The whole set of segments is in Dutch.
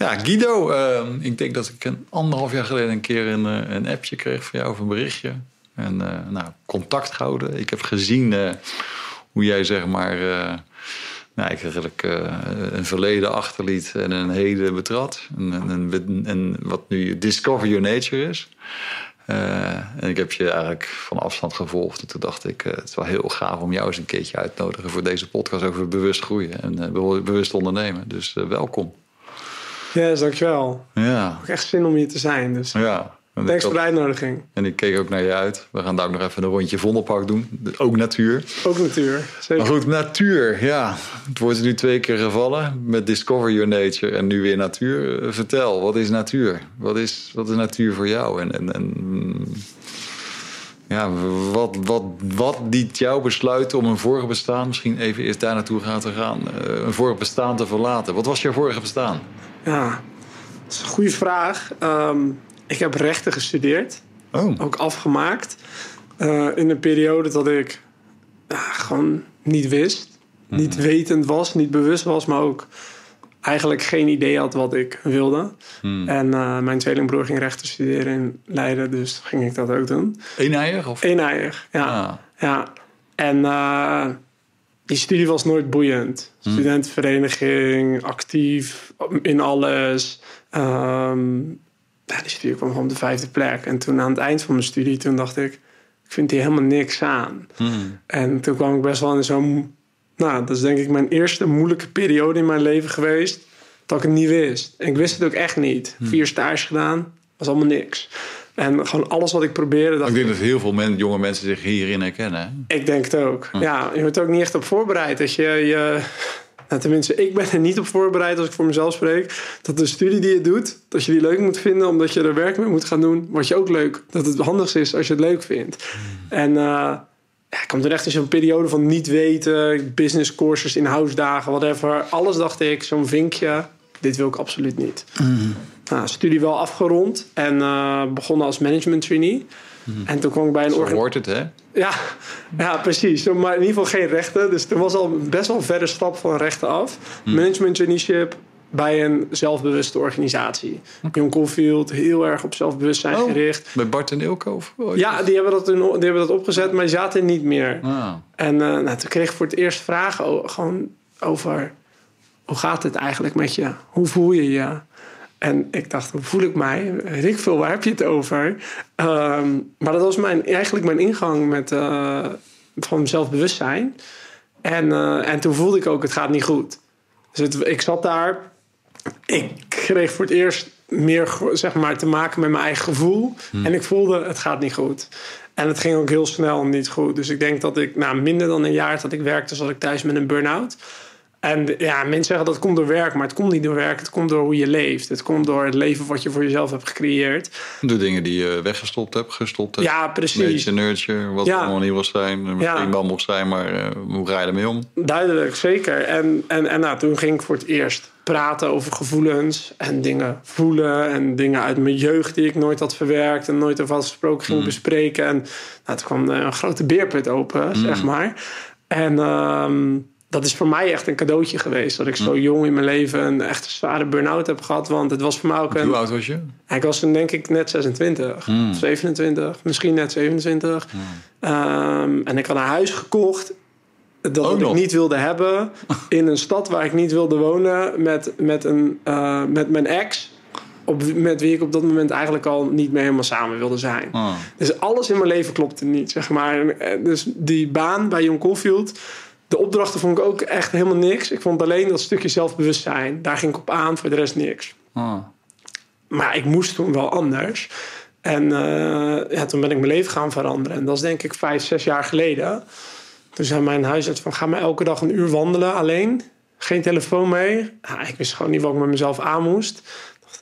Ja, Guido, uh, ik denk dat ik een anderhalf jaar geleden een keer een, uh, een appje kreeg van jou of een berichtje. En uh, nou, contact gehouden. Ik heb gezien uh, hoe jij zeg maar, nou, eigenlijk een verleden achterliet en een heden betrad. En, en, en wat nu Discover Your Nature is. en ik heb je eigenlijk van afstand gevolgd. En toen dacht ik, het is wel heel gaaf om jou eens een keertje uit te nodigen voor deze podcast over bewust groeien en bewust ondernemen. Dus welkom. Ja, yes, dankjewel. Ja. Ook echt zin om hier te zijn. Dus. Ja. Thanks voor de uitnodiging. En ik keek ook naar je uit. We gaan daar ook nog even een rondje Vondelpark doen. Ook natuur. Ook natuur, zeker. Maar goed, natuur, ja. Het wordt nu twee keer gevallen met Discover Your Nature en nu weer natuur. Vertel, wat is natuur? Wat is, wat is natuur voor jou? En, en, en ja, wat, wat, wat liet jou besluiten om een vorige bestaan, misschien even eerst daar naartoe gaan te gaan, een vorig bestaan te verlaten? Wat was jouw vorige bestaan? Ja, dat is een goede vraag. Um, ik heb rechten gestudeerd. Oh. Ook afgemaakt. Uh, in een periode dat ik gewoon niet wist. Mm. Niet wetend was, niet bewust was, maar ook eigenlijk geen idee had wat ik wilde. Mm. En uh, mijn tweelingbroer ging rechten studeren in Leiden, dus ging ik dat ook doen. Eenijig? Of? Eenijig, ja. Ah. ja. En eh, die studie was nooit boeiend. Mm. Studentenvereniging, actief in alles. Um, ja, die studie kwam gewoon op de vijfde plek. En toen aan het eind van mijn studie, toen dacht ik... ik vind hier helemaal niks aan. Mm. En toen kwam ik best wel in zo'n... Nou, dat is denk ik mijn eerste moeilijke periode in mijn leven geweest... dat ik het niet wist. En ik wist het ook echt niet. Mm. Vier stages gedaan, was allemaal niks. En gewoon alles wat ik probeerde... Dacht ik denk dat heel veel men, jonge mensen zich hierin herkennen. Ik denk het ook. Ja, je wordt ook niet echt op voorbereid. Dat je... je nou, tenminste, ik ben er niet op voorbereid als ik voor mezelf spreek. Dat de studie die je doet, dat je die leuk moet vinden omdat je er werk mee moet gaan doen. Wat je ook leuk. Dat het handigst is als je het leuk vindt. En uh, ja, ik kwam toen echt in zo'n periode van niet weten, business courses, in-house dagen, whatever. Alles dacht ik, zo'n vinkje, dit wil ik absoluut niet. Mm. Nou, studie wel afgerond en uh, begonnen als management trainee. Mm. En toen kwam ik bij een Zo orga- hoort het, hè? ja, ja, precies. Maar in ieder geval geen rechten. Dus er was al best wel een verre stap van rechten af. Management traineeship bij een zelfbewuste organisatie. John Caulfield, heel erg op zelfbewustzijn Oh. gericht. Bij Bart en Ilko? Ja, die hebben, dat toen, die hebben dat opgezet, maar die zaten er niet meer. Ah. En uh, nou, toen kreeg ik voor het eerst vragen gewoon over... hoe gaat het eigenlijk met je? Hoe voel je je? En ik dacht, hoe voel ik mij? Weet ik veel, waar heb je het over? Um, maar dat was mijn, eigenlijk mijn ingang met uh, van zelfbewustzijn. En, uh, en toen voelde ik ook, het gaat niet goed. Dus het, ik zat daar. Ik kreeg voor het eerst meer zeg maar, te maken met mijn eigen gevoel. Hmm. En ik voelde, het gaat niet goed. En het ging ook heel snel niet goed. Dus ik denk dat ik na nou, minder dan een jaar dat ik werkte... zat ik thuis met een burn-out. En ja, mensen zeggen dat komt door werk, maar het komt niet door werk. Het komt door hoe je leeft. Het komt door het leven wat je voor jezelf hebt gecreëerd. Door dingen die je weggestopt hebt, gestopt hebt. Ja, precies. Nurture, nurture, wat Ja. allemaal niet wil zijn. Misschien Ja. wel mocht zijn, maar eh, hoe ga je ermee om? Duidelijk, zeker. En, en, en nou, toen ging ik voor het eerst praten over gevoelens en dingen voelen. En dingen uit mijn jeugd die ik nooit had verwerkt en nooit over had gesproken ging bespreken. En nou, toen kwam er een grote beerput open, zeg maar. En ehm, dat is voor mij echt een cadeautje geweest. Dat ik zo jong in mijn leven een echt zware burn-out heb gehad. Want het was voor mij ook een... Hoe oud was je? Ik was toen denk ik net 26, 27, misschien net 27. Um, en ik had een huis gekocht dat Ook ik nog? niet wilde hebben. In een stad waar ik niet wilde wonen. Met, met, een, uh, met mijn ex. Op, met wie ik op dat moment eigenlijk al niet meer helemaal samen wilde zijn. Ah. Dus alles in mijn leven klopte niet, zeg maar. En, Dus die baan bij John Caulfield... De opdrachten vond ik ook echt helemaal niks. Ik vond alleen dat stukje zelfbewustzijn. Daar ging ik op aan, voor de rest niks. Ah. Maar ik moest toen wel anders. En uh, ja, toen ben ik mijn leven gaan veranderen. En dat is denk ik vijf, zes jaar geleden. Toen zei mijn huisarts van... ga maar elke dag een uur wandelen alleen. Geen telefoon mee. Nou, ik wist gewoon niet wat ik met mezelf aan moest.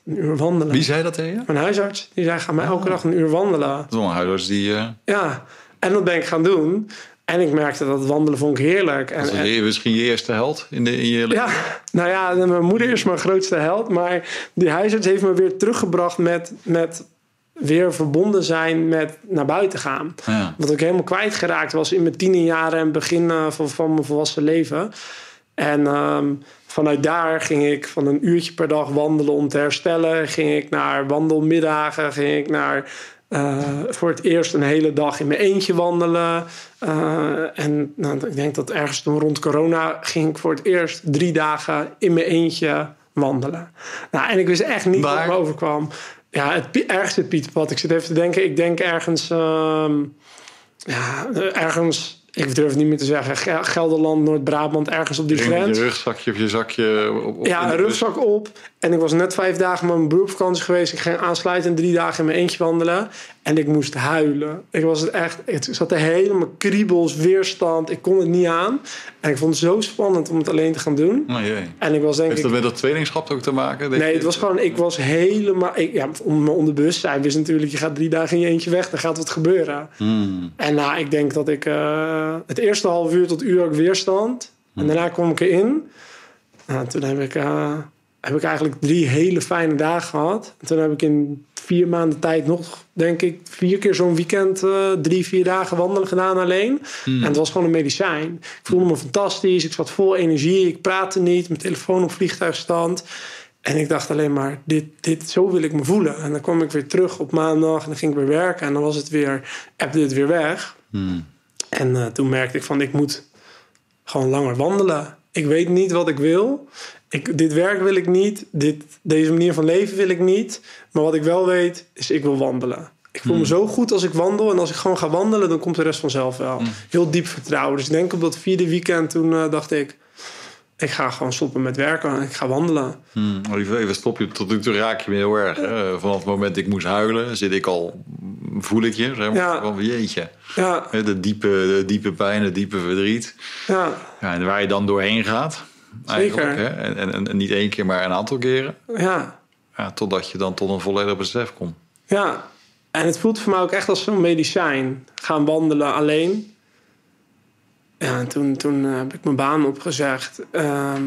Een uur wandelen. Wie zei dat tegen je? Mijn huisarts. Die zei, ga maar elke dag een uur wandelen. Dat is wel een huisarts die... eh, Ja, en dat ben ik gaan doen. En ik merkte dat wandelen vond ik heerlijk. En, en- is misschien je eerste held in, de, in je leven. ja, nou ja, mijn moeder is mijn grootste held. Maar die huisarts heeft me weer teruggebracht met, met weer verbonden zijn met naar buiten gaan. Ja. Wat ik helemaal kwijtgeraakt was in mijn tienerjaren en begin eh, van, van mijn volwassen leven. En ehm, vanuit daar ging ik van een uurtje per dag wandelen om te herstellen. Ging ik naar wandelmiddagen. Ging ik naar uh, voor het eerst een hele dag in mijn eentje wandelen. Uh, en nou, ik denk dat ergens toen rond corona ging ik voor het eerst drie dagen in mijn eentje wandelen. Nou, en ik wist echt niet Waar? wat me overkwam. Ja, het ergens het Pieterpad. Ik zit even te denken. Ik denk ergens... Uh, ja, ergens ik durf niet meer te zeggen, Gelderland, Noord-Brabant, ergens op die grens. Je rugzakje of je zakje op. ja, een rugzak op. En ik was net vijf dagen met mijn broer op vakantie geweest. Ik ging aansluiten drie dagen in mijn eentje wandelen. En ik moest huilen. Ik was het echt, het zat er helemaal kriebels, weerstand. Ik kon het niet aan. En ik vond het zo spannend om het alleen te gaan doen. Oh jee. En ik was denk Heeft dat met dat tweelingschap ook te maken? Nee, het was gewoon, ik was helemaal, ik, ja, om mijn onderbewustzijn wist natuurlijk, je gaat drie dagen in je eentje weg, dan gaat wat gebeuren. Hmm. En nou, ik denk dat ik uh, het eerste half uur tot uur ook weerstand. En daarna kwam ik erin. Nou, toen heb ik, uh, heb ik eigenlijk drie hele fijne dagen gehad. En toen heb ik in vier maanden tijd nog, denk ik, vier keer zo'n weekend, uh, drie, vier dagen wandelen gedaan alleen. Hmm. En het was gewoon een medicijn. Ik voelde me fantastisch. Ik zat vol energie. Ik praatte niet. Mijn telefoon op vliegtuigstand. En ik dacht alleen maar, dit, dit, zo wil ik me voelen. En dan kwam ik weer terug op maandag en dan ging ik weer werken. En dan was het weer, appte het weer weg. Hmm. En uh, toen merkte ik van, ik moet gewoon langer wandelen. Ik weet niet wat ik wil. Ik, dit werk wil ik niet. Dit, deze manier van leven wil ik niet. Maar wat ik wel weet, is ik wil wandelen. Ik voel me zo goed als ik wandel. En als ik gewoon ga wandelen, dan komt de rest vanzelf wel. Heel diep vertrouwen. Dus ik denk op dat vierde weekend, toen uh, dacht ik... Ik ga gewoon stoppen met werken en ik ga wandelen. Hmm. Even stop je, tot nu toe raak je me heel erg. Vanaf het moment dat ik moest huilen, zit ik al, voel ik je. Zeg maar, Ja. van, jeetje. Ja, De diepe, de diepe pijn, het diepe verdriet. ja, Ja, en waar je dan doorheen gaat. Eigenlijk, Zeker. Hè? En, en, en niet één keer, maar een aantal keren. ja, Ja, totdat je dan tot een volledig besef komt. ja. En het voelt voor mij ook echt als zo'n medicijn. Gaan wandelen alleen. Ja, en toen, toen eh, heb ik mijn baan opgezegd. Ehm,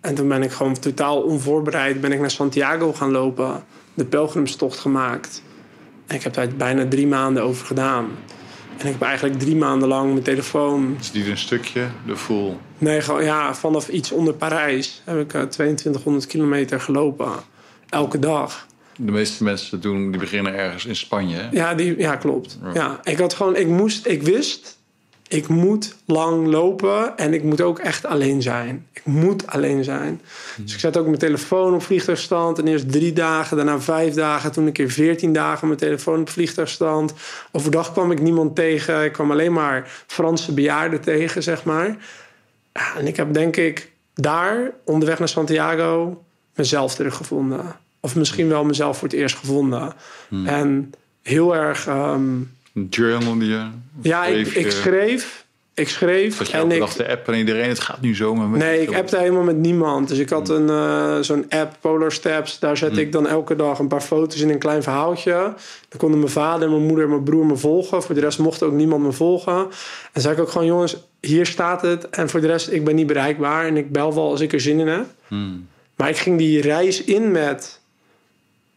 en toen ben ik gewoon totaal onvoorbereid... ben ik naar Santiago gaan lopen. De pelgrimstocht gemaakt. En ik heb daar bijna drie maanden over gedaan. En ik heb eigenlijk drie maanden lang mijn telefoon... Dus die een stukje, de voel. Nee, gewoon, ja, vanaf iets onder Parijs heb ik eh, 2200 kilometer gelopen. Elke dag. De meeste mensen doen, die beginnen ergens in Spanje. Hè? Ja, die, ja klopt. Ja. Ja. ik had gewoon, ik moest, ik wist, ik moet lang lopen en ik moet ook echt alleen zijn. Ik moet alleen zijn. Dus ik zet ook mijn telefoon op vliegtuigstand. En eerst drie dagen, daarna vijf dagen. Toen een keer veertien dagen mijn telefoon op vliegtuigstand. Overdag kwam ik niemand tegen. Ik kwam alleen maar Franse bejaarden tegen, zeg maar. Ja, en ik heb denk ik daar, onderweg naar Santiago, mezelf teruggevonden. Of misschien wel mezelf voor het eerst gevonden. En heel erg... ehm, journal die je ja, ik, schreef ik schreef. Ik schreef. Dat je en ik, dag de app en iedereen, het gaat nu zomaar met nee, ik appte helemaal met niemand. Dus ik had een, eh, zo'n app, Polar Steps. Daar zet ik dan elke dag een paar foto's in een klein verhaaltje. Dan konden mijn vader, mijn moeder en mijn broer me volgen. Voor de rest mocht ook niemand me volgen. En zei ik ook gewoon, jongens, hier staat het. En voor de rest, ik ben niet bereikbaar. En ik bel wel als ik er zin in heb. Hmm. Maar ik ging die reis in met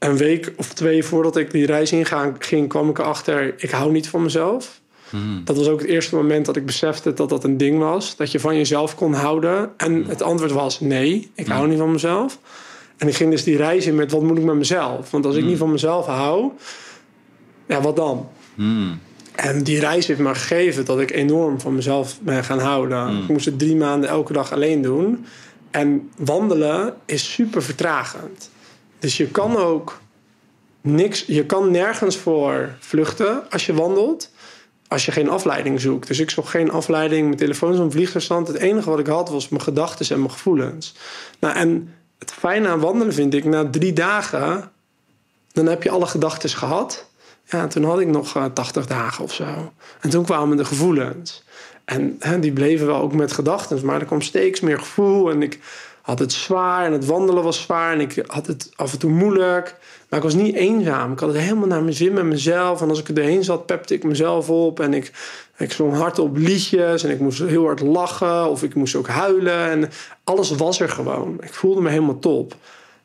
een week of twee voordat ik die reis ingaan ging, kwam ik erachter, ik hou niet van mezelf. Hmm. Dat was ook het eerste moment dat ik besefte dat dat een ding was. Dat je van jezelf kon houden. En het antwoord was nee, ik hou niet van mezelf. En ik ging dus die reis in met wat moet ik met mezelf? Want als ik niet van mezelf hou, ja, wat dan? Hmm. En die reis heeft me gegeven dat ik enorm van mezelf ben gaan houden. Ik moest het drie maanden elke dag alleen doen. En wandelen is super vertragend. Dus je kan ook niks, je kan nergens voor vluchten als je wandelt. Als je geen afleiding zoekt. Dus ik zocht geen afleiding. Mijn telefoon is op vliegtuigstand. Het enige wat ik had was mijn gedachten en mijn gevoelens. Nou, en het fijne aan wandelen vind ik, na drie dagen, dan heb je alle gedachten gehad. Ja, toen had ik nog eh, 80 dagen of zo. En toen kwamen de gevoelens. En hè, die bleven wel ook met gedachten, maar er kwam steeds meer gevoel. En ik had het zwaar en het wandelen was zwaar. En ik had het af en toe moeilijk. Maar ik was niet eenzaam. Ik had het helemaal naar mijn zin met mezelf. En als ik er doorheen zat, pepte ik mezelf op. En ik, ik zong hardop liedjes. En ik moest heel hard lachen. Of ik moest ook huilen. En alles was er gewoon. Ik voelde me helemaal top.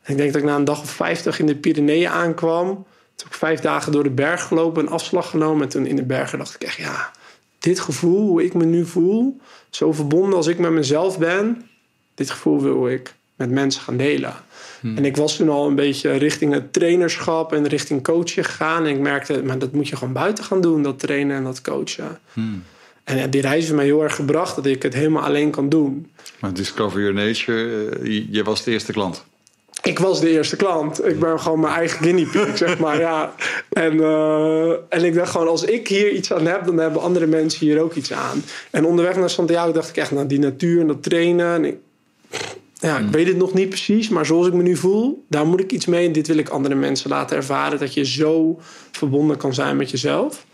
En ik denk dat ik na een dag of 50 in de Pyreneeën aankwam. Toen ik vijf dagen door de berg gelopen, een afslag genomen. En toen in de bergen dacht ik echt, ja, dit gevoel, hoe ik me nu voel, zo verbonden als ik met mezelf ben, dit gevoel wil ik met mensen gaan delen. En ik was toen al een beetje richting het trainerschap en richting coachen gegaan. En ik merkte, maar dat moet je gewoon buiten gaan doen, dat trainen en dat coachen. En ja, die reis heeft mij heel erg gebracht dat ik het helemaal alleen kan doen. Maar Discover Your Nature, eh, je, was de eerste klant. Ik was de eerste klant. Ik ben gewoon mijn eigen guinea pig, zeg maar. Ja. En, eh, en ik dacht gewoon, als ik hier iets aan heb, dan hebben andere mensen hier ook iets aan. En onderweg naar Santiago dacht ik echt, nou, die natuur en dat trainen. En ik, ja, ik weet het nog niet precies, maar zoals ik me nu voel, daar moet ik iets mee. En dit wil ik andere mensen laten ervaren, dat je zo verbonden kan zijn met jezelf.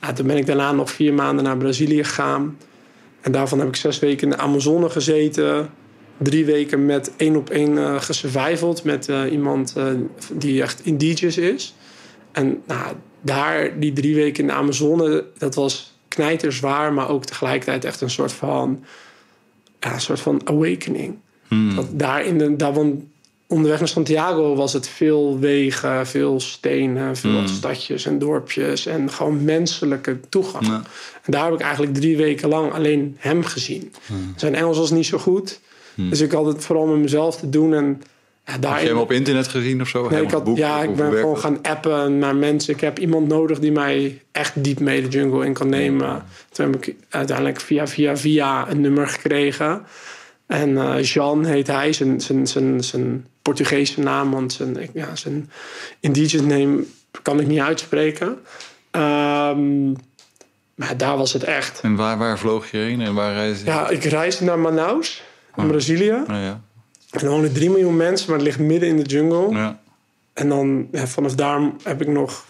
Ja, toen ben ik daarna nog vier maanden naar Brazilië gegaan. En daarvan heb ik zes weken in de Amazone gezeten. Drie weken met één op één uh, gesurvivald met uh, iemand uh, die echt indigenous is. En nou, daar, die drie weken in de Amazone, dat was knijterzwaar, maar ook tegelijkertijd echt een soort van, ja, een soort van awakening. Hmm. Dat daar in de, daar, want onderweg naar Santiago was het veel wegen, veel stenen, veel Hmm. stadjes en dorpjes en gewoon menselijke toegang. Ja. En daar heb ik eigenlijk drie weken lang alleen hem gezien. Hmm. Zijn Engels was niet zo goed, dus ik had het vooral met mezelf te doen en ja, Heb je hem op internet gezien of zo? Nee, ik had, boek, ja, ik ben gewoon gaan appen naar mensen. Ik heb iemand nodig die mij echt diep mee de jungle in kan nemen. Toen heb ik uiteindelijk via, via, via een nummer gekregen. En eh, Jean heet hij, zijn, zijn, zijn, zijn Portugese naam, want zijn, ja, zijn indigenous name kan ik niet uitspreken. Ehm, maar daar was het echt. En waar, waar vloog je heen en waar reisde je? Ja, ik reisde naar Manaus, in Brazilië. Nou ja. En er wonen 3 miljoen mensen, maar het ligt midden in de jungle. ja. En dan ja, vanaf daar heb ik nog,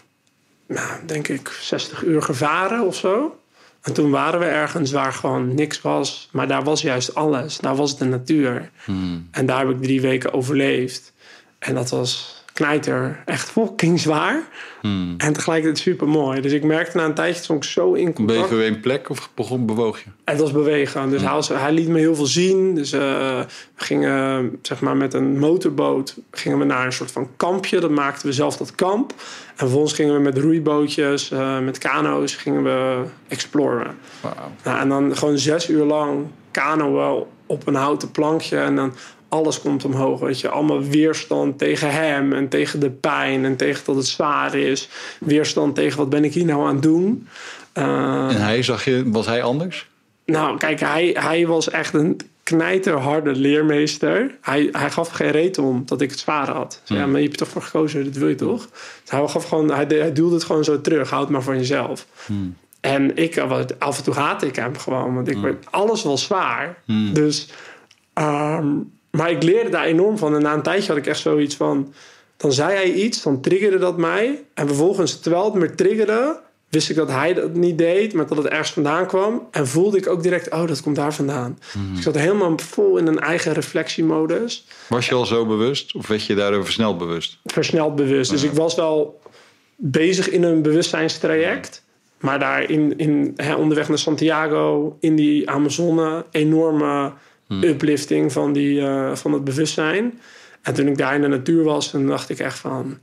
nou, denk ik, 60 uur gevaren of zo. En toen waren we ergens waar gewoon niks was. Maar daar was juist alles. Daar was de natuur. Hmm. En daar heb ik drie weken overleefd. En dat was knijter. Echt fucking zwaar. Hmm. En tegelijkertijd super mooi. Dus ik merkte na een tijdje stond ik zo in Bleef contact. je bij een plek of begon, bewoog je? Het was bewegen. Dus hij, was- hij liet me heel veel zien. Dus eh, we gingen zeg maar, met een motorboot gingen we naar een soort van kampje. Dat maakten we zelf dat kamp. En vervolgens gingen we met roeibootjes, eh, met kano's, gingen we exploren. Wauw. Nou, en dan gewoon zes uur lang kanoën op een houten plankje. En dan alles komt omhoog. Weet je, allemaal weerstand tegen hem en tegen de pijn en tegen dat het zwaar is. Weerstand tegen wat ben ik hier nou aan het doen. Eh, En hij, zag je, was hij anders? nou, kijk, hij, hij was echt een knijterharde leermeester. Hij, hij gaf geen reet om dat ik het zwaar had. Zei, Ja, maar je hebt er toch voor gekozen, dat wil je toch? Dus hij, gaf gewoon, hij, hij duwde het gewoon zo terug. Houd maar van jezelf. En ik, eh, af en toe haatte ik hem gewoon. Want ik werd, alles was zwaar. Dus, ehm, maar ik leerde daar enorm van. En na een tijdje had ik echt zoiets van... Dan zei hij iets, dan triggerde dat mij. En vervolgens, terwijl het me triggerde... wist ik dat hij dat niet deed, maar dat het ergens vandaan kwam. En voelde ik ook direct, oh, dat komt daar vandaan. Dus ik zat helemaal vol in een eigen reflectiemodus. Was je al zo bewust of werd je daardoor versneld bewust? Versneld bewust. Dus ik was wel bezig in een bewustzijnstraject. Maar daar in, in, hè, onderweg naar Santiago, in die Amazone, enorme uplifting van, die, eh, van het bewustzijn. En toen ik daar in de natuur was, dan dacht ik echt van...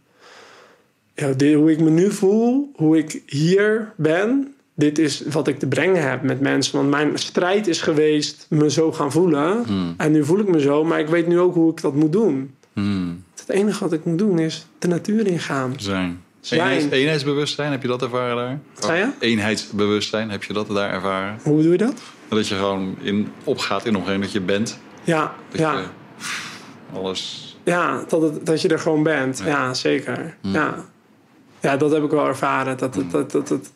Ja, dit, hoe ik me nu voel, hoe ik hier ben... dit is wat ik te brengen heb met mensen. Want mijn strijd is geweest me zo gaan voelen. En nu voel ik me zo, maar ik weet nu ook hoe ik dat moet doen. Hmm. Het enige wat ik moet doen is de natuur ingaan. Zijn. Zijn. Eenheids- eenheidsbewustzijn, heb je dat ervaren daar? Eenheidsbewustzijn, heb je dat daar ervaren? Hoe bedoel je dat? Dat je gewoon in, opgaat in omgeving dat je bent. Ja, Dat ja. je alles... ja dat, het, dat je er gewoon bent. Ja, zeker. Ja. ja, dat heb ik wel ervaren. Dat, dat, dat, dat, dat,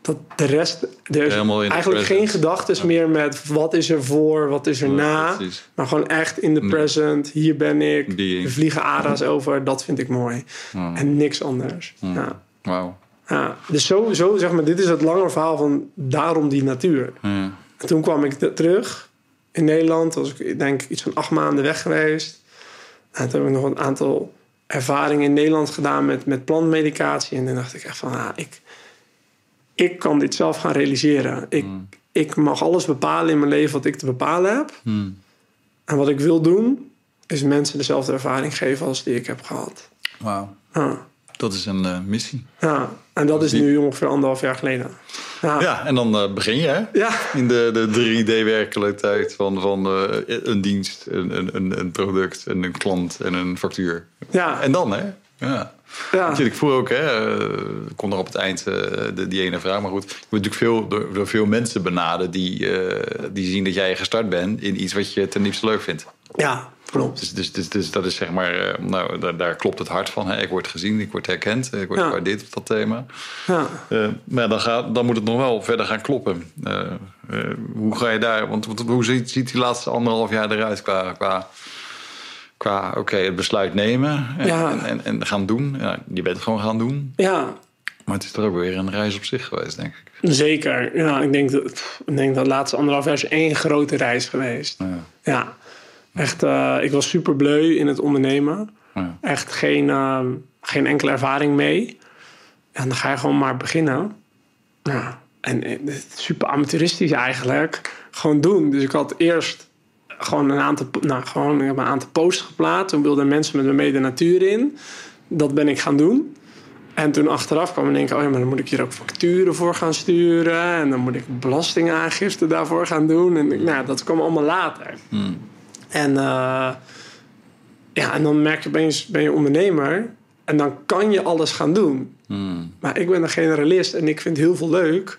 dat de rest... Er is eigenlijk geen present. gedachtes meer met wat is er voor, wat is er Ja, na. precies. Maar gewoon echt in de present. Hier ben ik. Er vliegen ara's over. Dat vind ik mooi. En niks anders. Ja. Wauw. Ja. Dus zo, zo zeg maar, dit is het lange verhaal van daarom die natuur. Ja. En toen kwam ik terug in Nederland. Was ik ik denk iets van acht maanden weg geweest. En toen heb ik nog een aantal ervaringen in Nederland gedaan met, met plantmedicatie. En toen dacht ik echt van, ah, ik, ik kan dit zelf gaan realiseren. Ik, ik mag alles bepalen in mijn leven wat ik te bepalen heb. Hmm. En wat ik wil doen, is mensen dezelfde ervaring geven als die ik heb gehad. Wauw. Ah. Dat is een eh, missie. Ja, en dat is nu ongeveer anderhalf jaar geleden. Ja, Ja, en dan eh, begin je hè? ja, in de, de 3D-werkelijkheid van, van eh, een dienst, een, een- een, een product, en een klant en een factuur. ja, En dan, hè? Ja. Ja. Natuurlijk, vroeger ook, hè? eh, kon er op het eind eh, de, die ene vraag. Maar goed, je wordt natuurlijk veel, door, door veel mensen benaderd die, eh, die zien dat jij gestart bent in iets wat je ten liefste leuk vindt. ja klopt. Dus, dus, dus, dus dat is zeg maar, nou, daar, daar klopt het hart van. Hè? Ik word gezien, ik word herkend, ik word Ja. gewaardeerd op dat thema. Ja. Maar dan, gaat, dan moet het nog wel verder gaan kloppen. Hoe ga je daar, want, want hoe ziet, ziet die laatste anderhalf jaar eruit qua, qua, qua oké, het besluit nemen en, Ja. en, en, en gaan doen? Ja, je bent het gewoon gaan doen, ja, maar het is toch ook weer een reis op zich geweest, denk ik. zeker. Ja, ik denk dat, pff, ik denk dat de laatste anderhalf jaar is één grote reis geweest. Ja, Ja, echt. eh, ik was super bleu in het ondernemen. ja, Echt geen, ehm, geen enkele ervaring mee. En dan ga je gewoon maar beginnen. Ja, en eh, super amateuristisch eigenlijk. Gewoon doen. Dus ik had eerst gewoon een aantal, nou, gewoon, ik heb een aantal posts geplaatst. Toen wilden mensen met me mee de natuur in. Dat ben ik gaan doen. En toen achteraf kwam ik denken, oh ja, maar dan moet ik hier ook facturen voor gaan sturen. En dan moet ik belastingaangifte daarvoor gaan doen. En nou, dat kwam allemaal later. Hmm. En, eh, ja, en dan merk je opeens, ben je ondernemer. En dan kan je alles gaan doen. Maar ik ben een generalist en ik vind heel veel leuk.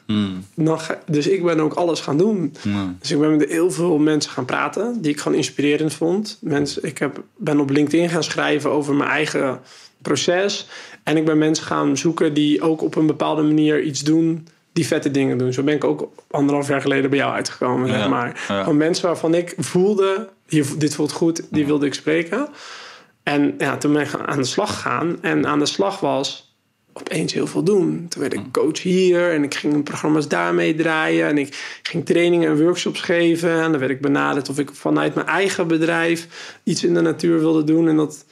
Dan ga- dus ik ben ook alles gaan doen. Dus ik ben met heel veel mensen gaan praten die ik gewoon inspirerend vond. Mensen, ik heb, ben op LinkedIn gaan schrijven over mijn eigen proces. En ik ben mensen gaan zoeken die ook op een bepaalde manier iets doen. Die vette dingen doen. Zo ben ik ook anderhalf jaar geleden bij jou uitgekomen. Ja, Zeg maar. ja. Van mensen waarvan ik voelde, hier, dit voelt goed, die wilde ik spreken. En ja, toen ben ik aan de slag gegaan. En aan de slag was opeens heel veel doen. Toen werd ik coach hier en ik ging programma's daarmee draaien. En ik ging trainingen en workshops geven. En dan werd ik benaderd of ik vanuit mijn eigen bedrijf iets in de natuur wilde doen. En dat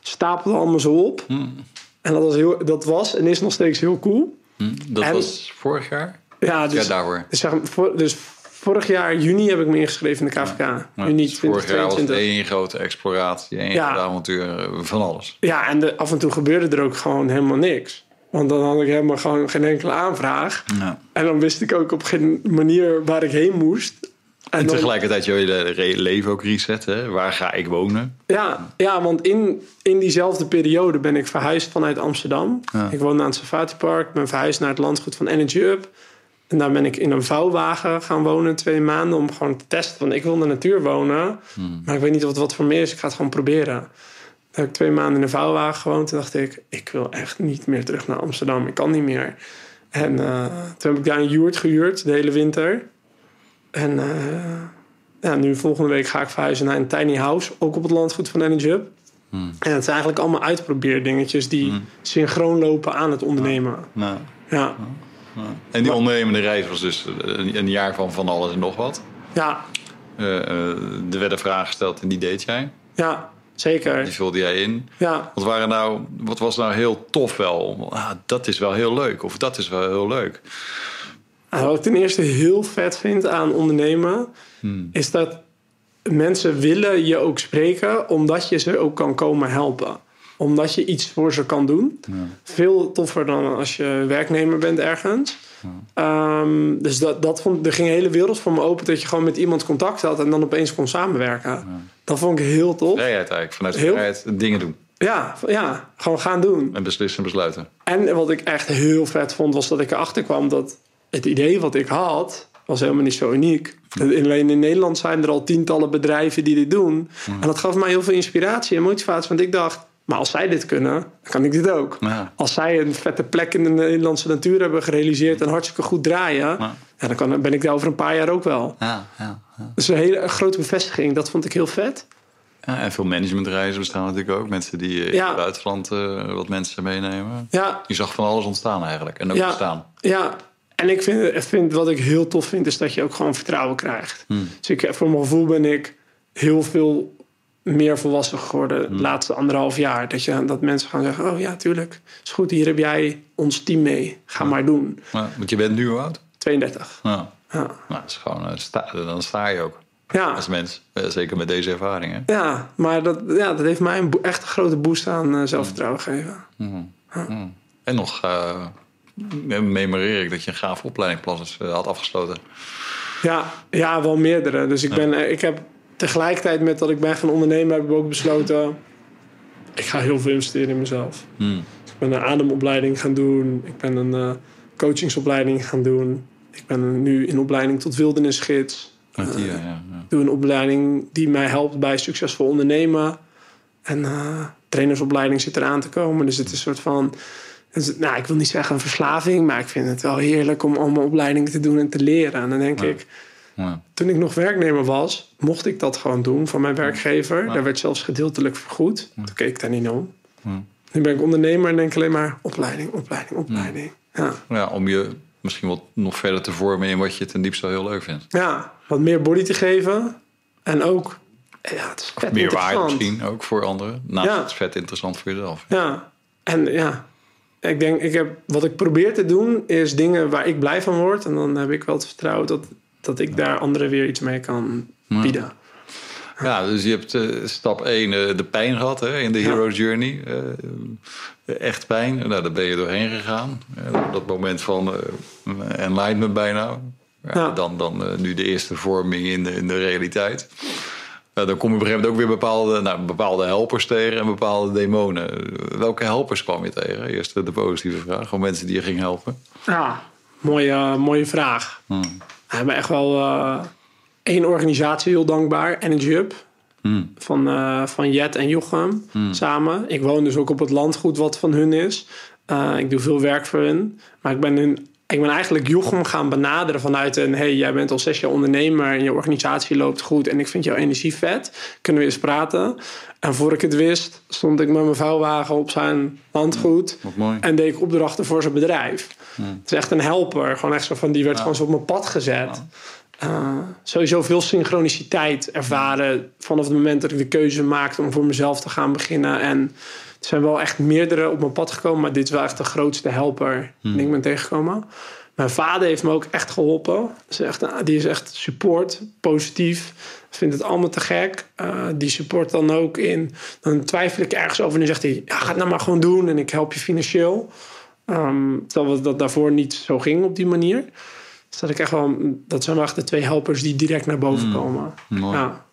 stapelde allemaal zo op. Hmm. En dat was, heel, dat was en is nog steeds heel cool. Hmm. Dat En- was vorig jaar? Ja, Ja, dus, daarvoor. dus, zeg voor- dus vorig jaar juni heb ik me ingeschreven in de KVK. Ja, juni dus vorig jaar was het 2022. één grote exploratie, één Ja. grote avontuur, eh, van alles. Ja, en de, af en toe gebeurde er ook gewoon helemaal niks. Want dan had ik helemaal gewoon geen enkele aanvraag. Ja. En dan wist ik ook op geen manier waar ik heen moest. En tegelijkertijd je hele re- leven ook resetten. hè. Waar ga ik wonen? Ja, ja want in, in diezelfde periode ben ik verhuisd vanuit Amsterdam. Ja. Ik woonde aan het Safari Park. ben verhuisd naar het landgoed van Energy Up. En daar ben ik in een vouwwagen gaan wonen twee maanden om gewoon te testen. Want ik wil in de natuur wonen, Hmm. maar ik weet niet wat wat voor me is. Ik ga het gewoon proberen. Heb ik twee maanden in een vouwwagen gewoond. Toen dacht ik, ik wil echt niet meer terug naar Amsterdam. Ik kan niet meer. En eh, toen heb ik daar een yurt gehuurd, de hele winter. En eh, ja, nu volgende week ga ik verhuizen naar een tiny house. Ook op het landgoed van Energy Hub. Hmm. En het zijn eigenlijk allemaal uitprobeerdingetjes die Hmm. synchroon lopen aan het ondernemen. Nou, Ja, ja. En die ondernemende reis was dus een, een jaar van van alles en nog wat. ja, Eh, eh, er werden vragen gesteld en die deed jij. ja zeker. Die vulde jij in. Ja, Wat, waren nou, wat was nou heel tof wel? Ah, dat is wel heel leuk. Of dat is wel heel leuk. En wat ik ten eerste heel vet vind aan ondernemen, Hmm. is dat mensen willen je ook spreken omdat je ze ook kan komen helpen. Omdat je iets voor ze kan doen. Veel toffer dan als je werknemer bent ergens. Ehm, dus dat, dat vond, er ging een hele wereld voor me open dat je gewoon met iemand contact had en dan opeens kon samenwerken. Dat vond ik heel tof. Vrijheid eigenlijk. Vanuit Heel- vrijheid dingen doen. Ja, ja, gewoon gaan doen. En beslissen en besluiten. En wat ik echt heel vet vond, was dat ik erachter kwam dat het idee wat ik had, was helemaal niet zo uniek. Alleen in Nederland zijn er al tientallen bedrijven die dit doen. En dat gaf mij heel veel inspiratie en motivatie. Want ik dacht, maar als zij dit kunnen, dan kan ik dit ook. Ja. Als zij een vette plek in de Nederlandse natuur hebben gerealiseerd en hartstikke goed draaien, Ja. ja, dan kan, ben ik daar over een paar jaar ook wel. Ja, ja, ja. Dus een hele grote bevestiging, dat vond ik heel vet. Ja, en veel managementreizen bestaan natuurlijk ook. Mensen die eh, in het buitenland eh, wat mensen meenemen. Ja, Je zag van alles ontstaan eigenlijk. En ook Ja. bestaan. Ja, en ik vind, vind wat ik heel tof vind, is dat je ook gewoon vertrouwen krijgt. Hmm. Dus ik, voor mijn gevoel ben ik heel veel meer volwassen geworden Hmm. de laatste anderhalf jaar. Dat, je, dat mensen gaan zeggen, oh ja, tuurlijk, is goed, hier heb jij ons team mee. Ga maar doen. Ja, want je bent nu hoe oud? 32. Ja. Ja, Nou, dat is gewoon, eh, sta, dan sta je ook ja, als mens. Eh, Zeker met deze ervaringen. ja maar dat, ja, dat heeft mij een echt een grote boost aan eh, zelfvertrouwen gegeven. Mhm. Hmm. En nog uh, memoreer ik dat je een gaaf opleidingsplan uh, had afgesloten. Ja, ja, wel meerdere. Dus ik, ben, ik heb tegelijkertijd met dat ik ben gaan ondernemen, heb ik ook besloten. Ik ga heel veel investeren in mezelf. Hmm. Dus ik ben een ademopleiding gaan doen. Ik ben een uh, coachingsopleiding gaan doen. Ik ben nu in opleiding tot wildernisgids. Uh, ja, ja, ja. doe een opleiding die mij helpt bij succesvol ondernemen. En uh, trainersopleiding zit eraan te komen. Dus het is een soort van. Nou, ik wil niet zeggen een verslaving, maar ik vind het wel heerlijk om allemaal opleidingen te doen en te leren. En dan denk ik, Ja. toen ik nog werknemer was, mocht ik dat gewoon doen van mijn werkgever. Ja. Daar werd zelfs gedeeltelijk vergoed. Toen keek ik daar niet om. Nu ben ik ondernemer en denk alleen maar opleiding, opleiding, opleiding. Ja. Ja, om je misschien wat nog verder te vormen in wat je ten diepste heel leuk vindt. ja, wat meer body te geven. En ook, ja, het is vet Meer waarde misschien ook voor anderen. Naast Ja. het is vet interessant voor jezelf. Ja, en ja, ik denk, ik heb, wat ik probeer te doen is dingen waar ik blij van word. En dan heb ik wel het vertrouwen dat, dat ik daar anderen weer iets mee kan bieden. Ja, dus je hebt eh, stap 1 de pijn gehad hè, in de Ja. Hero Journey. Eh, echt pijn. Nou, daar ben je doorheen gegaan. Eh, dat moment van eh, enlightenment bijna. Ja, Ja. Dan, dan eh, nu de eerste vorming in de, in de realiteit. Nou, dan kom je op een gegeven moment ook weer bepaalde, nou, bepaalde helpers tegen en bepaalde demonen. Welke helpers kwam je tegen? Eerst de positieve vraag. Van mensen die je ging helpen. Ja, mooie, mooie vraag. Hmm. We hebben echt wel eh, één organisatie heel dankbaar, Energy Hub. Hmm. Van, eh, van Jet en Jochem Hmm. samen. Ik woon dus ook op het landgoed wat van hun is. Eh, ik doe veel werk voor hun. Maar ik ben, hun, ik ben eigenlijk Jochem gaan benaderen vanuit een... hey, jij bent al zes jaar ondernemer en je organisatie loopt goed... en ik vind jouw energie vet. Kunnen we eens praten? En voor ik het wist, stond ik met mijn vouwwagen op zijn landgoed... Mooi. En deed ik opdrachten voor zijn bedrijf. Het is echt een helper. Gewoon echt zo van, die werd gewoon zo op mijn pad gezet. Uh, sowieso veel synchroniciteit ervaren vanaf het moment dat ik de keuze maakte om voor mezelf te gaan beginnen. En er zijn wel echt meerdere op mijn pad gekomen, maar dit is wel echt de grootste helper die ik ben tegengekomen. Mijn vader heeft me ook echt geholpen. Echt, die is echt support, positief. Vindt het allemaal te gek. Uh, die support dan ook in. Dan twijfel ik ergens over en dan zegt hij: ja, ga het nou maar gewoon doen en ik help je financieel. Um, terwijl dat daarvoor niet zo ging op die manier. Dus dat, ik echt wel, dat zijn wel echt de twee helpers die direct naar boven Mm. komen. Mooi. Ja.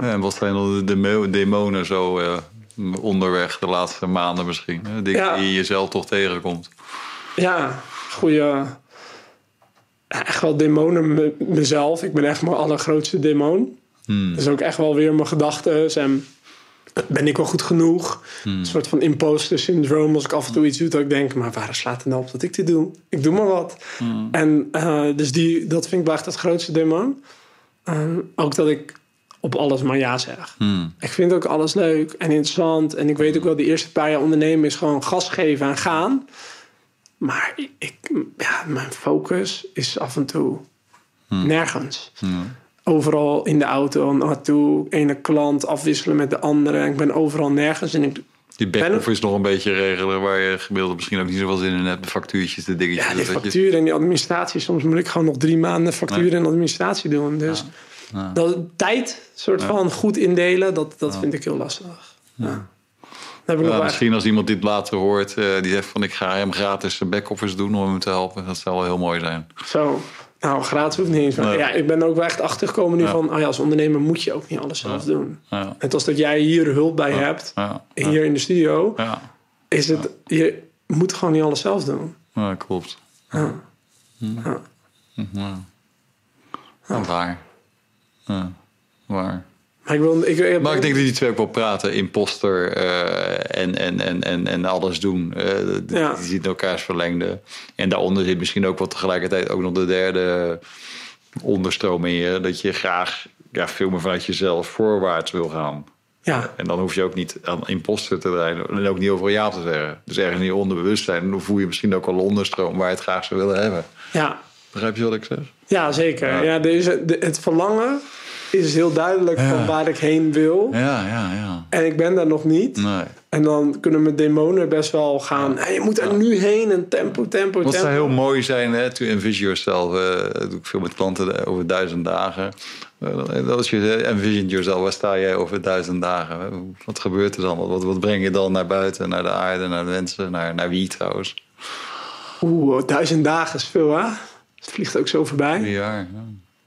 En wat zijn dan de demo- demonen zo eh, onderweg de laatste maanden misschien? Hè? Dingen Ja. die je jezelf toch tegenkomt. Ja, goede. Echt wel demonen me- mezelf. Ik ben echt mijn allergrootste demon. Hmm. Dus ook echt wel weer mijn gedachten. En ben ik wel goed genoeg? Een soort van imposter syndroom. Als ik af en toe iets doe, dat ik denk... maar waar slaat het nou op dat ik dit doe? Ik doe maar wat. En eh, dus die, dat vind ik wel echt het grootste demon. Eh, ook dat ik op alles maar ja zeg. Hmm. Ik vind ook alles leuk en interessant. En ik weet ook wel, de eerste paar jaar ondernemen is gewoon gas geven en gaan. Maar ik- ja, mijn focus is af en toe nergens. Overal in de auto naartoe, ene klant afwisselen met de andere. En ik ben overal nergens. En ik, Die back-off is nog een beetje regelen waar je gemiddeld misschien ook niet zoveel zin in hebt. De factuurtjes, de dingetjes. ja, die je- factuur en die administratie. Soms moet ik gewoon nog drie maanden factuur en administratie doen. Dus Ja. dat tijd soort van goed indelen, dat, dat vind ik heel lastig. Ja. Heb ik nog misschien als iemand dit later hoort, eh, die zegt van ik ga hem gratis een back-office doen om hem te helpen. Dat zou wel heel mooi zijn. Zo. Nou, gratis hoeft niet eens. Maar Nee. ja, ik ben ook wel echt achtergekomen nu Ja. van... Oh ja, als ondernemer moet je ook niet alles zelf doen. Ja, Net als dat jij hier hulp bij hebt, hier in de studio... ja. is het... Je moet gewoon niet alles zelf doen. Ja, klopt. Ja. Ja. Ja, waar. Waar. Maar ik wil... Ik, ik, Maar ik denk dat die twee ook wel praten. Imposter eh, en, en, en, en, en alles doen. Eh, die, Ja. die zitten elkaars verlengde. En daaronder zit misschien ook wel tegelijkertijd ook nog de derde onderstroom in je. Dat je graag ja, veel meer vanuit jezelf voorwaarts wil gaan. ja, En dan hoef je ook niet aan imposter te draaien. En ook niet overal ja te zeggen. Dus ergens in je onderbewustzijn dan voel je misschien ook al onderstroom waar je het graag zou willen hebben. ja. Begrijp je wat ik zeg? ja, zeker. Ja. Ja. deze, de, het verlangen is heel duidelijk van waar ik heen wil. Ja, ja, ja. En ik ben daar nog niet. Nee. En dan kunnen mijn demonen best wel gaan. "Hey, je moet er nu heen en tempo, tempo, Wat tempo. zou heel mooi zijn, hè, to envision yourself. dat doe ik veel met klanten eh, over duizend dagen. Eh, Als je envision yourself, waar sta jij over duizend dagen? Wat gebeurt er dan? Wat, wat breng je dan naar buiten, naar de aarde, naar de mensen, naar, naar wie trouwens? Oeh, duizend dagen is veel, hè? Het vliegt ook zo voorbij. Jaar. Ja.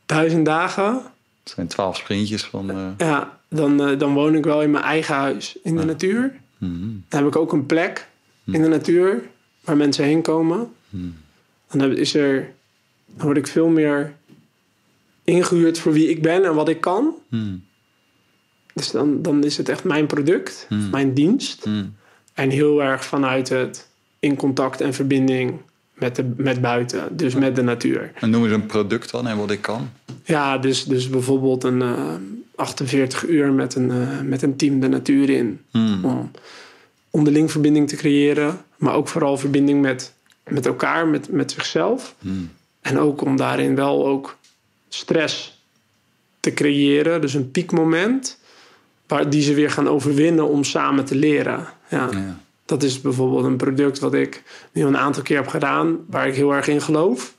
Duizend dagen. Het zijn twaalf sprintjes van... eh, Ja, dan, eh, dan woon ik wel in mijn eigen huis in de natuur. mhm. Dan heb ik ook een plek in de natuur waar mensen heen komen. Dan heb, is er, dan word ik veel meer ingehuurd voor wie ik ben en wat ik kan. Mhm. Dus dan, dan is het echt mijn product, mijn dienst. Mhm. En heel erg vanuit het in contact en verbinding met, de, met buiten, dus met de natuur. En noem eens een product dan en wat ik kan. Ja, dus, dus bijvoorbeeld een eh, 48 uur met een, eh, met een team de natuur in. Mhm. Om onderling verbinding te creëren, maar ook vooral verbinding met, met elkaar, met, met zichzelf. Mhm. En ook om daarin wel ook stress te creëren, dus een piekmoment, waar die ze weer gaan overwinnen om samen te leren. Ja. Ja. Dat is bijvoorbeeld een product wat ik nu een aantal keer heb gedaan, waar ik heel erg in geloof.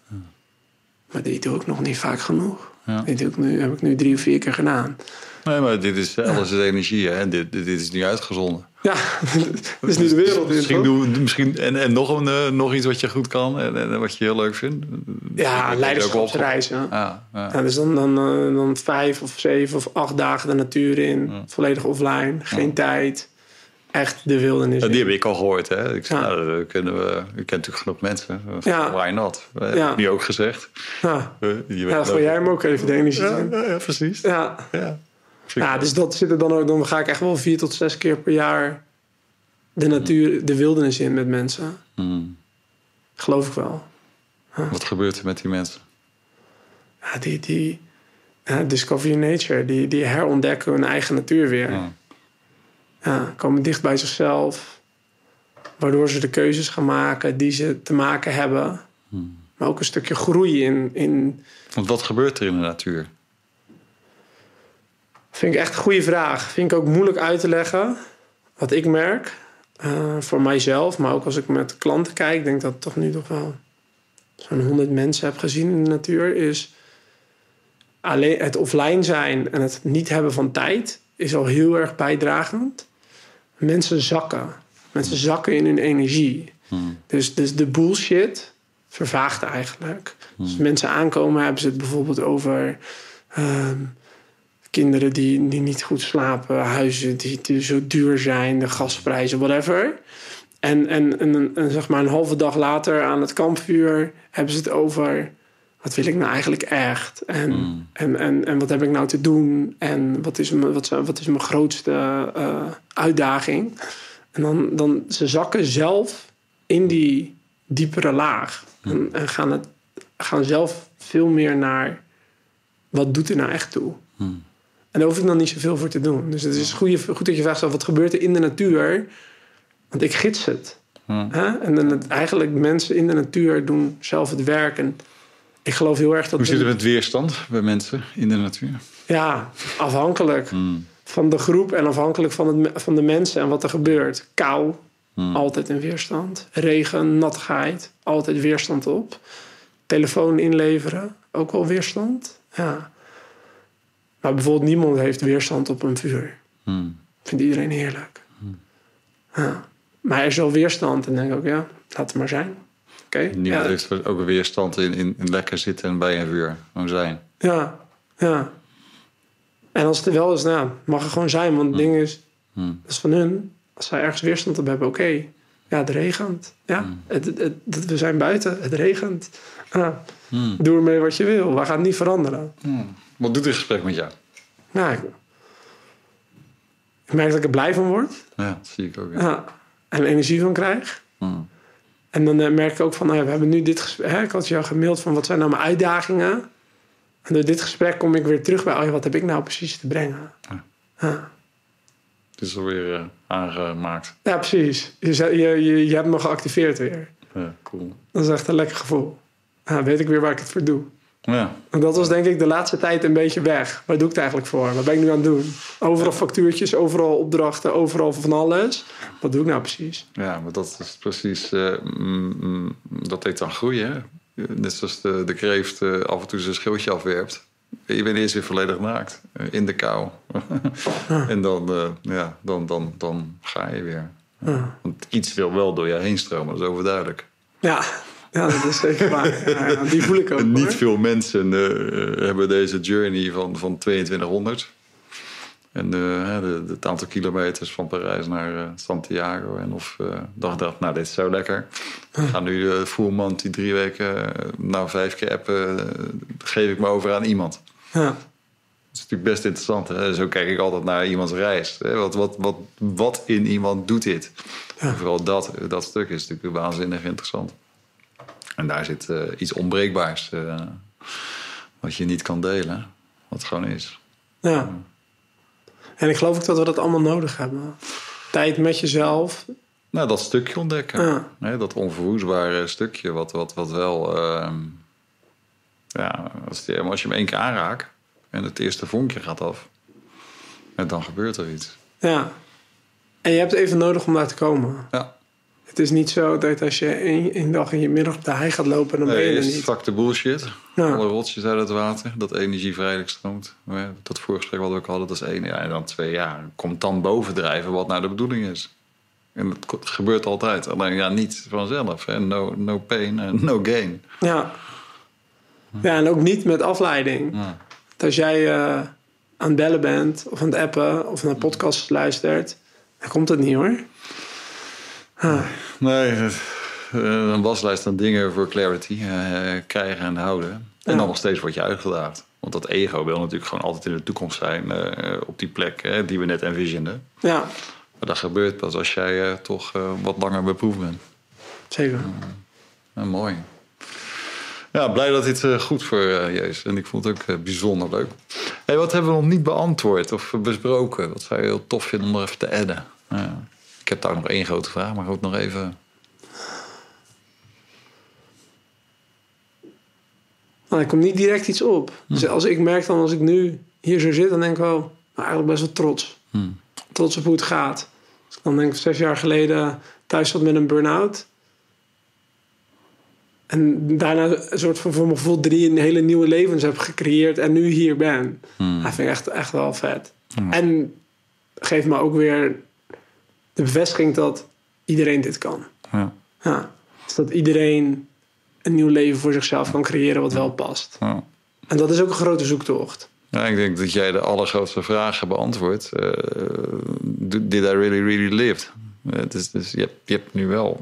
Maar die doe ik nog niet vaak genoeg. Ja. Doe ik nu, heb ik nu drie of vier keer gedaan. Nee, maar dit is alles is energie, hè? Dit, dit, dit is niet uitgezonden. Ja, dat is nu de wereld in. Misschien, doen, misschien en, en nog, een, eh, nog iets wat je goed kan en, en wat je heel leuk vindt. Ja, leiderschapsreizen. Ja, ja. Ja, dus dan, dan, eh, dan vijf of zeven of acht dagen de natuur in. Volledig offline. Geen tijd. Echt de wildernis Ja, die heb ik al gehoord. Hè? Ik zei, Ja. nou, dat kunnen we, u kent natuurlijk genoeg mensen. Ja. Why not? We Ja. die ook gezegd. Ja, Eh, je ja gooi jij hem ook even de energie ja, precies. Ja. Ja. Ik dus dat zit er dan ook. Dan ga ik echt wel vier tot zes keer per jaar de natuur, de wildernis in met mensen. Hmm. Geloof ik wel. Wat gebeurt er met die mensen? Ja, die, die discover your nature. Die, die herontdekken hun eigen natuur weer. Ja. Komen dicht bij zichzelf. Waardoor ze de keuzes gaan maken die ze te maken hebben. Maar ook een stukje groei in, in. Want wat gebeurt er in de natuur? Vind ik echt een goede vraag. Vind ik ook moeilijk uit te leggen. Wat ik merk. eh, voor mijzelf, maar ook als ik met klanten kijk. Ik denk dat ik toch nu toch wel zo'n 100 mensen heb gezien in de natuur. Is alleen het offline zijn en het niet hebben van tijd. Is al heel erg bijdragend. Mensen zakken. Mensen zakken in hun energie. Dus, dus de bullshit vervaagt eigenlijk. Als mensen aankomen, hebben ze het bijvoorbeeld over ehm, kinderen die, die niet goed slapen, huizen die, die zo duur zijn, de gasprijzen, whatever. En, en, en, en zeg maar een halve dag later aan het kampvuur hebben ze het over wat wil ik nou eigenlijk echt? En, en, en, en wat heb ik nou te doen? En wat is mijn, wat, wat is mijn grootste eh, uitdaging? En dan, dan ze zakken zelf in die diepere laag. En, en gaan, het, gaan zelf veel meer naar wat doet er nou echt toe? En daar hoef ik dan niet zoveel voor te doen. Dus het is goed dat je vraagt wat gebeurt er in de natuur? Want ik gids het. Hè? En dan het, eigenlijk mensen in de natuur doen zelf het werk. En ik geloof heel erg dat... Hoe zit het met weerstand bij mensen in de natuur? Ja, afhankelijk van de groep en afhankelijk van, het, van de mensen en wat er gebeurt. Kou, altijd een weerstand. Regen, nattigheid, altijd weerstand op. Telefoon inleveren, ook wel weerstand. Ja. Maar bijvoorbeeld niemand heeft weerstand op een vuur. Hmm. Vindt iedereen heerlijk. Ja. Maar er is wel weerstand en dan denk ik ook, ja, laat het maar zijn. Oké. Niemand ja. heeft ook weerstand in, in, in lekker zitten en bij een vuur. Gewoon zijn. Ja, ja. En als het er wel is, nou, mag er gewoon zijn. Want het ding is, Hmm. dat is van hun. Als zij ergens weerstand op hebben, oké. Ja, het regent. Ja, het, het, het- we zijn buiten, het regent. Doe ermee wat je wil, we gaan het niet veranderen. Wat doet dit gesprek met jou? Nou, ik, ik merk dat ik er blij van word. Ja, dat zie ik ook. Ja. Ja, en energie van krijg. En dan eh, merk ik ook van, nou ja, we hebben nu dit gesprek. Hè, ik had jou gemaild van, wat zijn nou mijn uitdagingen? En door dit gesprek kom ik weer terug bij, oh ja, wat heb ik nou precies te brengen? Ja. Ja. Het is alweer eh, aangemaakt. Ja, precies. Je, je, je, je hebt me geactiveerd weer. Ja, cool. Dat is echt een lekker gevoel. Ja, weet ik weer waar ik het voor doe. Ja. En dat was denk ik de laatste tijd een beetje weg. Waar doe ik het eigenlijk voor? Wat ben ik nu aan het doen? Overal factuurtjes, overal opdrachten, overal van alles. Wat doe ik nou precies? Ja, maar dat is precies. eh, mm, mm, dat heet dan groeien. hè? Net zoals de, de kreeft eh, af en toe zijn schildje afwerpt. Je bent eerst weer volledig naakt. eh, in de kou. en dan, ja, dan, dan, dan ga je weer. Want iets wil wel door je heen stromen, dat is overduidelijk. Ja, ja dat is zeker waar. Ja, die voel ik ook. Niet hoor. veel mensen eh, hebben deze journey van, van 2200. En eh, hè, de, de, het aantal kilometers van Parijs naar eh, Santiago. En of dacht, dacht, nou, dit is zo lekker. Ik ga nu uh, Voerman die drie weken, nou vijf keer appen, geef ik me over aan iemand. Ja. Dat is natuurlijk best interessant. Hè? Zo kijk ik altijd naar iemands reis. Hè? Wat, wat, wat, wat in iemand doet dit? Vooral dat, dat stuk is natuurlijk waanzinnig interessant. En daar zit eh, iets onbreekbaars. eh, wat je niet kan delen. Wat gewoon is. ja. En ik geloof ook dat we dat allemaal nodig hebben. Tijd met jezelf. Nou, dat stukje ontdekken. Ja. Dat onverwoestbare stukje. Wat, wat, wat wel... ehm, ja, als, die- als je hem één keer aanraakt... en het eerste vonkje gaat af... en dan gebeurt er iets. Ja. En je hebt even nodig om daar te komen. Ja. Het is niet zo dat als je één, één dag in je middag op de hei gaat lopen, dan ben je Nee, er niet. fuck de bullshit. Ja. Alle rotjes uit het water. Dat energie vrijelijk stroomt. Ja, Dat voorgesprek wat we ook hadden, dat is één. Ja, en dan twee jaar. Komt dan bovendrijven wat nou de bedoeling is. En dat gebeurt altijd. Alleen ja, niet vanzelf. Hè. No, no pain en no gain. Ja. Ja, en ook niet met afleiding. Ja. Dat als jij eh, aan het bellen bent, of aan het appen, of naar podcasts luistert, dan komt het niet hoor. Nee, eh, een waslijst aan dingen voor clarity eh, krijgen en houden. En Ja. dan nog steeds word je uitgedaagd. Want dat ego wil natuurlijk gewoon altijd in de toekomst zijn. eh, op die plek die we net envisionden. ja, Maar dat gebeurt pas als jij eh, toch eh, wat langer beproefd bent. zeker. Mooi. Ja, blij dat dit eh, goed voor eh, je is. En ik vond het ook eh, bijzonder leuk. Hey, wat hebben we nog niet beantwoord of besproken? Wat zou je heel tof vinden om nog even te adden? Ik heb daar nog één grote vraag, maar ook nog even... Nou, er komt niet direct iets op. Dus Hm. als ik merk dan als ik nu hier zo zit, dan denk ik wel, nou, eigenlijk best wel trots. Hm. Trots op hoe het gaat. Als ik dan denk ik zes jaar geleden thuis zat met een burn-out. En daarna een soort van voor mijn gevoel drie hele nieuwe levens heb gecreëerd en nu hier ben. Hm. Dat vind ik echt, echt wel vet. Hm. En geeft me ook weer de bevestiging dat iedereen dit kan. Ja. Ja. Dus dat iedereen een nieuw leven voor zichzelf kan creëren wat wel past. Ja. En dat is ook een grote zoektocht. Ja, ik denk dat jij de allergrootste vragen beantwoordt. Eh, did I really, really lived? Eh, dus dus je, hebt, je hebt nu wel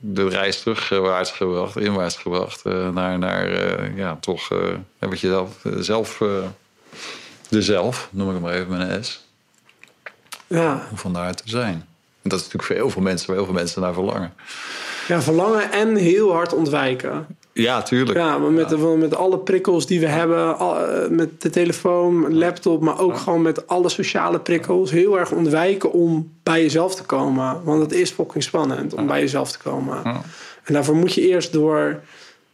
de reis terugwaarts gebracht, inwaarts gebracht. eh, naar, naar ja, toch wat je zelf, zelf de zelf, noem ik hem maar even met een S, Ja, om vandaar te zijn. En dat is natuurlijk voor heel veel mensen, waar heel veel mensen naar verlangen. ja verlangen en heel hard ontwijken. Ja, tuurlijk. Ja, maar met, de- met alle prikkels die we hebben, al- eh, met de telefoon, laptop, maar ook gewoon met alle sociale prikkels, heel erg ontwijken om bij jezelf te komen. Want het is fucking spannend om bij jezelf te komen. En daarvoor moet je eerst door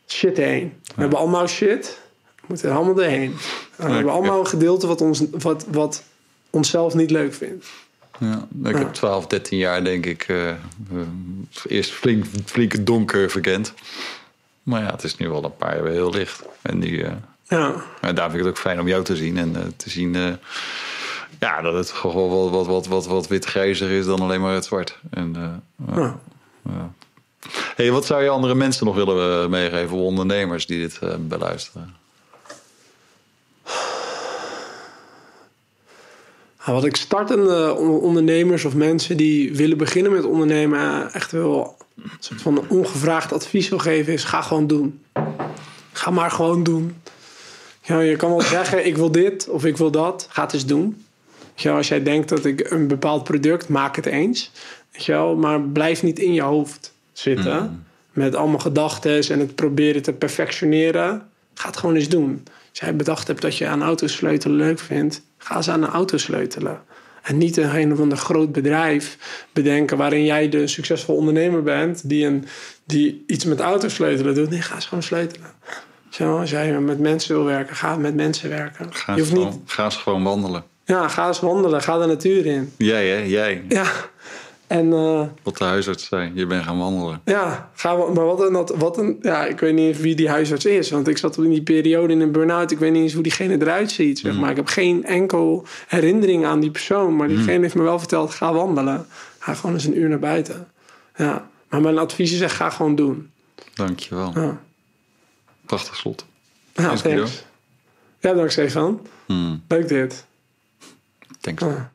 shit heen. We hebben allemaal shit, we moeten er allemaal doorheen. En we hebben allemaal een gedeelte wat, ons, wat, wat onszelf niet leuk vindt. Ja, ik heb 12, 13 jaar denk ik eh, eh, eerst flink, flink donker verkend. Maar ja, het is nu wel een paar jaar weer heel licht. En nu, eh, Ja, en daar vind ik het ook fijn om jou te zien. En te zien ja, dat het gewoon wat, wat, wat, wat, wat wit-grijzer is dan alleen maar het zwart. En, ja. ja. hey, wat zou je andere mensen nog willen meegeven? Ondernemers die dit beluisteren? Wat ik startende on- ondernemers of mensen die willen beginnen met ondernemen eh, echt wel een soort van ongevraagd advies wil geven is ga gewoon doen. Ga maar gewoon doen. Ja, je kan wel zeggen ik wil dit of ik wil dat. Ga het eens doen. Wel, als jij denkt dat ik een bepaald product maak het eens. Wel, maar blijf niet in je hoofd zitten met allemaal gedachten en het proberen te perfectioneren. Ga het gewoon eens doen. Als jij bedacht hebt dat je aan auto's sleutelen leuk vindt, ga eens aan een auto sleutelen. En niet een een of ander groot bedrijf bedenken waarin jij de succesvol ondernemer bent die, een, die iets met auto's sleutelen doet. Nee, ga eens gewoon sleutelen. Zo, als jij met mensen wil werken, ga met mensen werken. Ga je hoeft gewoon, niet. ga eens gewoon wandelen. Ja, ga eens wandelen, ga de natuur in. Jij, hè? Jij. Ja. En eh, Wat de huisarts zei. Je bent gaan wandelen. ja, ga, wa- maar wat een, wat een. Ja, ik weet niet eens wie die huisarts is. Want ik zat in die periode in een burn-out. Ik weet niet eens hoe diegene eruit ziet. Zeg maar. Ik heb geen enkel herinnering aan die persoon. Maar diegene heeft me wel verteld: ga wandelen. Ga gewoon eens een uur naar buiten. Ja. Maar mijn advies is echt: ga gewoon doen. Dankjewel. Ja, Prachtig slot. ja Thanks. Ja, dank Stefan. Hmm. Leuk dit. Thanks. Ja.